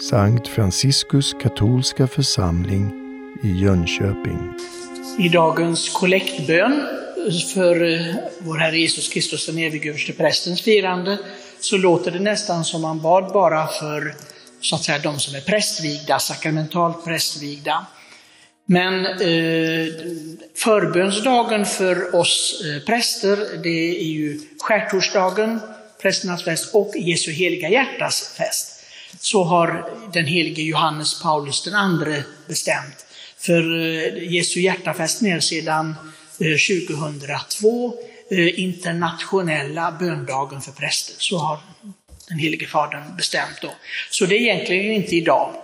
Sankt Franciskus katolska församling i Jönköping. I dagens kollektbön för eh, vår Herre Jesus Kristus den evige prästens firande så låter det nästan som man bad bara för så att säga de som är prästvigda, sakramentalt prästvigda. Men eh, förbönsdagen för oss eh, präster, det är ju skärtorsdagen, prästernas fest, och Jesu heliga hjärtas fest. Så har den helige Johannes Paulus den andre bestämt. För eh, Jesu hjärtafesten är sedan eh, 2002 eh, internationella böndagen för präster. Så har den helige Fadern bestämt då. Så det är egentligen inte idag.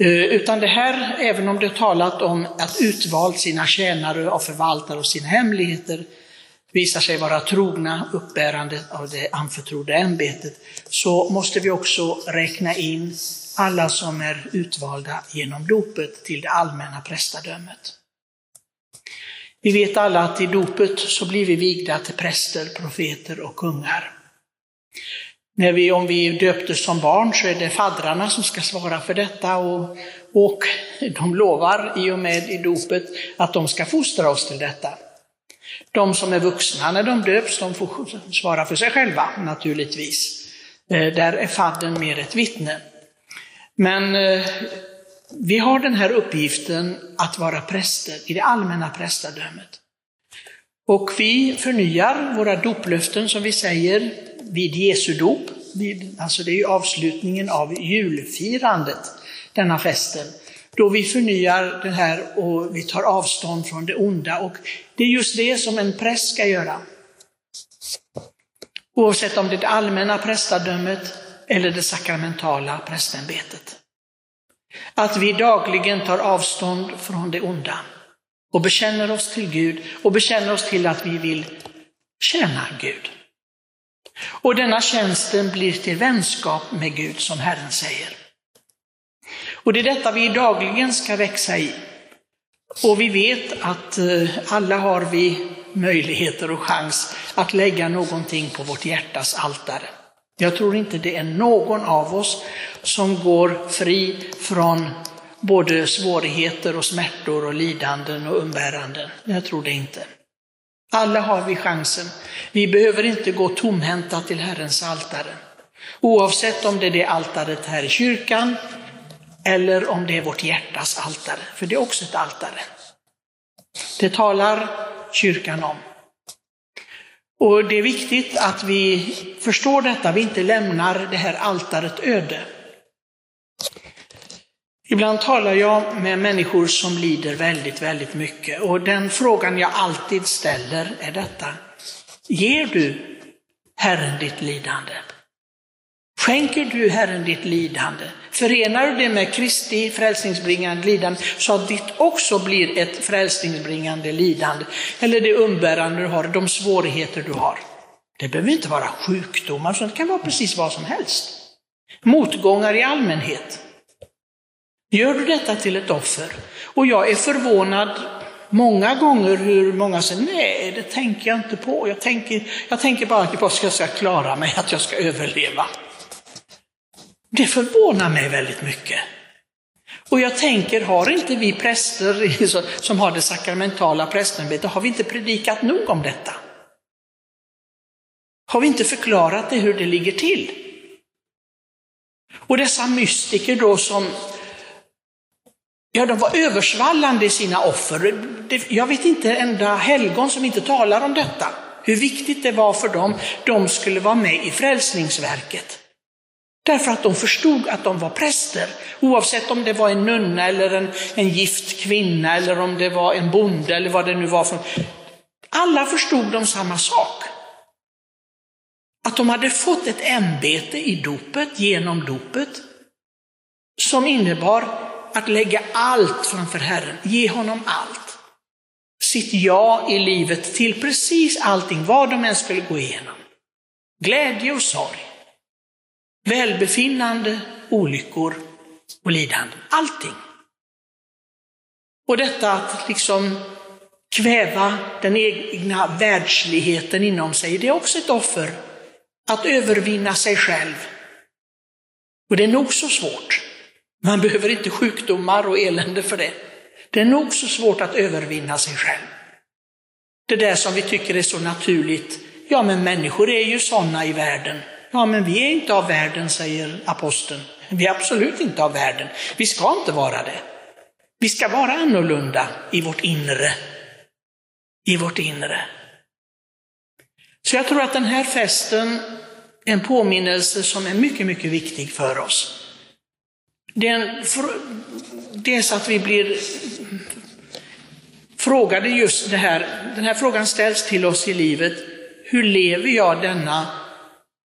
Utan det här, även om det talat om att utvalt sina tjänare och förvaltare och sina hemligheter, visar sig vara trogna uppbärandet av det anförtrodda ämbetet, så måste vi också räkna in alla som är utvalda genom dopet till det allmänna prästadömet. Vi vet alla att i dopet så blir vi vigda till präster, profeter och kungar. När vi, om vi döptes som barn så är det faddrarna som ska svara för detta och, och de lovar i och med i dopet att de ska fostra oss till detta. De som är vuxna när de döps, de får svara för sig själva naturligtvis. Eh, där är fadden mer ett vittne. Men eh, vi har den här uppgiften att vara präster i det allmänna prästadömet. Och vi förnyar våra doplöften som vi säger vid Jesu dop. Alltså det är ju avslutningen av julfirandet, denna festen. Då vi förnyar det här och vi tar avstånd från det onda. Och det är just det som en präst ska göra. Oavsett om det är det allmänna prästadömet eller det sakramentala prästämbetet. Att vi dagligen tar avstånd från det onda och bekänner oss till Gud och bekänner oss till att vi vill tjäna Gud. Och denna tjänsten blir till vänskap med Gud, som Herren säger. Och det är detta vi dagligen ska växa i. Och vi vet att eh, alla har vi möjligheter och chans att lägga någonting på vårt hjärtas altare. Jag tror inte det är någon av oss som går fri från både svårigheter och smärtor och lidanden och umbäranden. Jag tror det inte. Alla har vi chansen. Vi behöver inte gå tomhänta till Herrens altare. Oavsett om det är det altaret här i kyrkan eller om det är vårt hjärtas altare, för det är också ett altare. Det talar kyrkan om. Och det är viktigt att vi förstår detta, vi inte lämnar det här altaret öde. Ibland talar jag med människor som lider väldigt, väldigt mycket och den frågan jag alltid ställer är detta. Ger du Herren ditt lidande? Skänker du Herren ditt lidande? Förenar du det med Kristi frälsningsbringande lidande så att ditt också blir ett frälsningsbringande lidande? Eller det umbärande du har, de svårigheter du har. Det behöver inte vara sjukdomar, så det kan vara precis vad som helst. Motgångar i allmänhet. Gör du detta till ett offer? Och jag är förvånad många gånger hur många säger nej, det tänker jag inte på. Jag tänker, jag tänker bara att jag ska klara mig, att jag ska överleva. Det förvånar mig väldigt mycket. Och jag tänker, har inte vi präster som har det sakramentala prästämbetet, har vi inte predikat nog om detta? Har vi inte förklarat det hur det ligger till? Och dessa mystiker då som, ja de var översvallande i sina offer. Jag vet inte enda helgon som inte talar om detta. Hur viktigt det var för dem. De skulle vara med i frälsningsverket. Därför att de förstod att de var präster, oavsett om det var en nunna eller en, en gift kvinna eller om det var en bonde eller vad det nu var. För. Alla förstod de samma sak. Att de hade fått ett ämbete i dopet, genom dopet, som innebar att lägga allt framför Herren, ge honom allt. Sitt ja i livet till precis allting, vad de än skulle gå igenom. Glädje och sorg välbefinnande, olyckor och lidande. Allting. Och detta att liksom kväva den egna världsligheten inom sig, det är också ett offer. Att övervinna sig själv. Och det är nog så svårt. Man behöver inte sjukdomar och elände för det. Det är nog så svårt att övervinna sig själv. Det där som vi tycker är så naturligt. Ja, men människor är ju sådana i världen. Ja, men vi är inte av världen, säger aposteln. Vi är absolut inte av världen. Vi ska inte vara det. Vi ska vara annorlunda i vårt inre. I vårt inre. Så jag tror att den här festen är en påminnelse som är mycket, mycket viktig för oss. Det är, en, det är så att vi blir frågade just det här, den här frågan ställs till oss i livet. Hur lever jag denna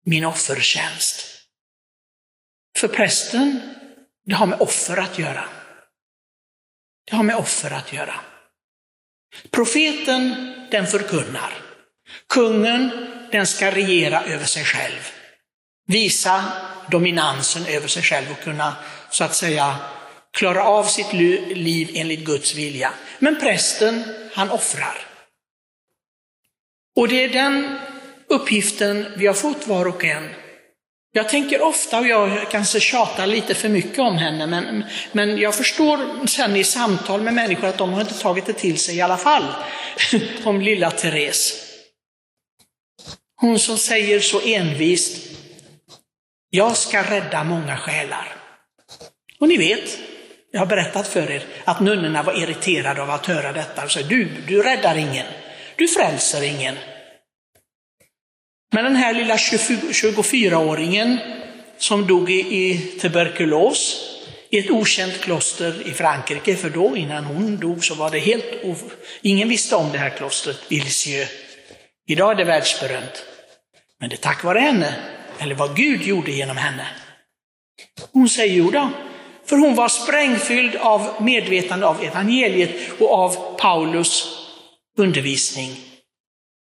min offertjänst? För prästen, det har med offer att göra. Det har med offer att göra. Profeten, den förkunnar. Kungen, den ska regera över sig själv. Visa dominansen över sig själv och kunna, så att säga, klara av sitt liv enligt Guds vilja. Men prästen, han offrar. Och det är den uppgiften vi har fått var och en. Jag tänker ofta, och jag kanske tjatar lite för mycket om henne, men, men jag förstår sen i samtal med människor att de har inte tagit det till sig i alla fall, om lilla Therese. Hon som säger så envist, jag ska rädda många själar. Och ni vet, jag har berättat för er att nunnorna var irriterade av att höra detta. Och du, du räddar ingen, du frälser ingen. Men den här lilla 24-åringen som dog i tuberkulos i ett okänt kloster i Frankrike, för då innan hon dog så var det helt, ingen visste om det här klostret i Lisieux. Idag är det världsberömt. Men det är tack vare henne, eller vad Gud gjorde genom henne. Hon säger, jo då, för hon var sprängfylld av medvetande av evangeliet och av Paulus undervisning.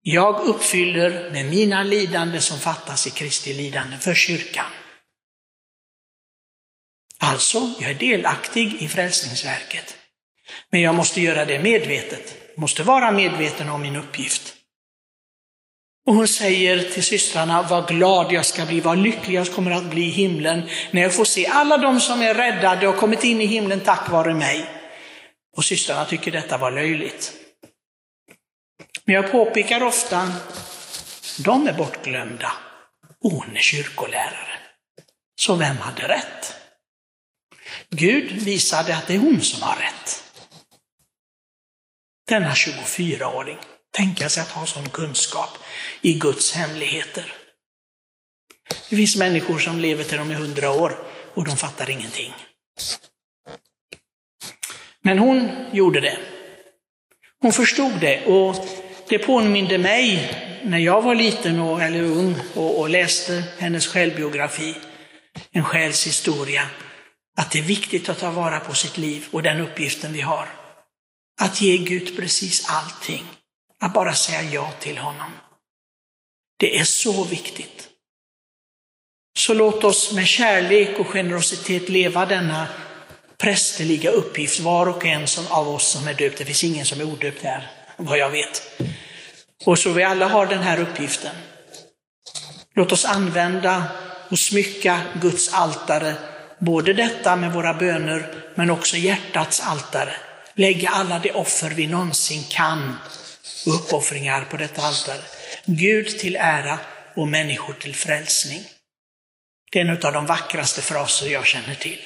Jag uppfyller med mina lidande som fattas i Kristi lidande för kyrkan. Alltså, jag är delaktig i frälsningsverket. Men jag måste göra det medvetet, Jag måste vara medveten om min uppgift. Och hon säger till systrarna, vad glad jag ska bli, vad lycklig jag kommer att bli i himlen när jag får se alla de som är räddade och kommit in i himlen tack vare mig. Och systrarna tycker detta var löjligt. Men jag påpekar ofta, de är bortglömda. Hon är kyrkolärare. Så vem hade rätt? Gud visade att det är hon som har rätt. Denna 24-åring tänka sig att ha sån kunskap i Guds hemligheter. Det finns människor som lever till de är hundra år och de fattar ingenting. Men hon gjorde det. Hon förstod det och det påminde mig när jag var liten och, eller ung och, och läste hennes självbiografi, en själs historia, att det är viktigt att ta vara på sitt liv och den uppgiften vi har. Att ge Gud precis allting. Att bara säga ja till honom. Det är så viktigt. Så låt oss med kärlek och generositet leva denna prästerliga uppgift, var och en som av oss som är döpt. Det finns ingen som är odöpt här, vad jag vet. Och så vi alla har den här uppgiften. Låt oss använda och smycka Guds altare, både detta med våra böner, men också hjärtats altare. Lägga alla de offer vi någonsin kan och uppoffringar på detta altare. Gud till ära och människor till frälsning. Det är en av de vackraste fraser jag känner till.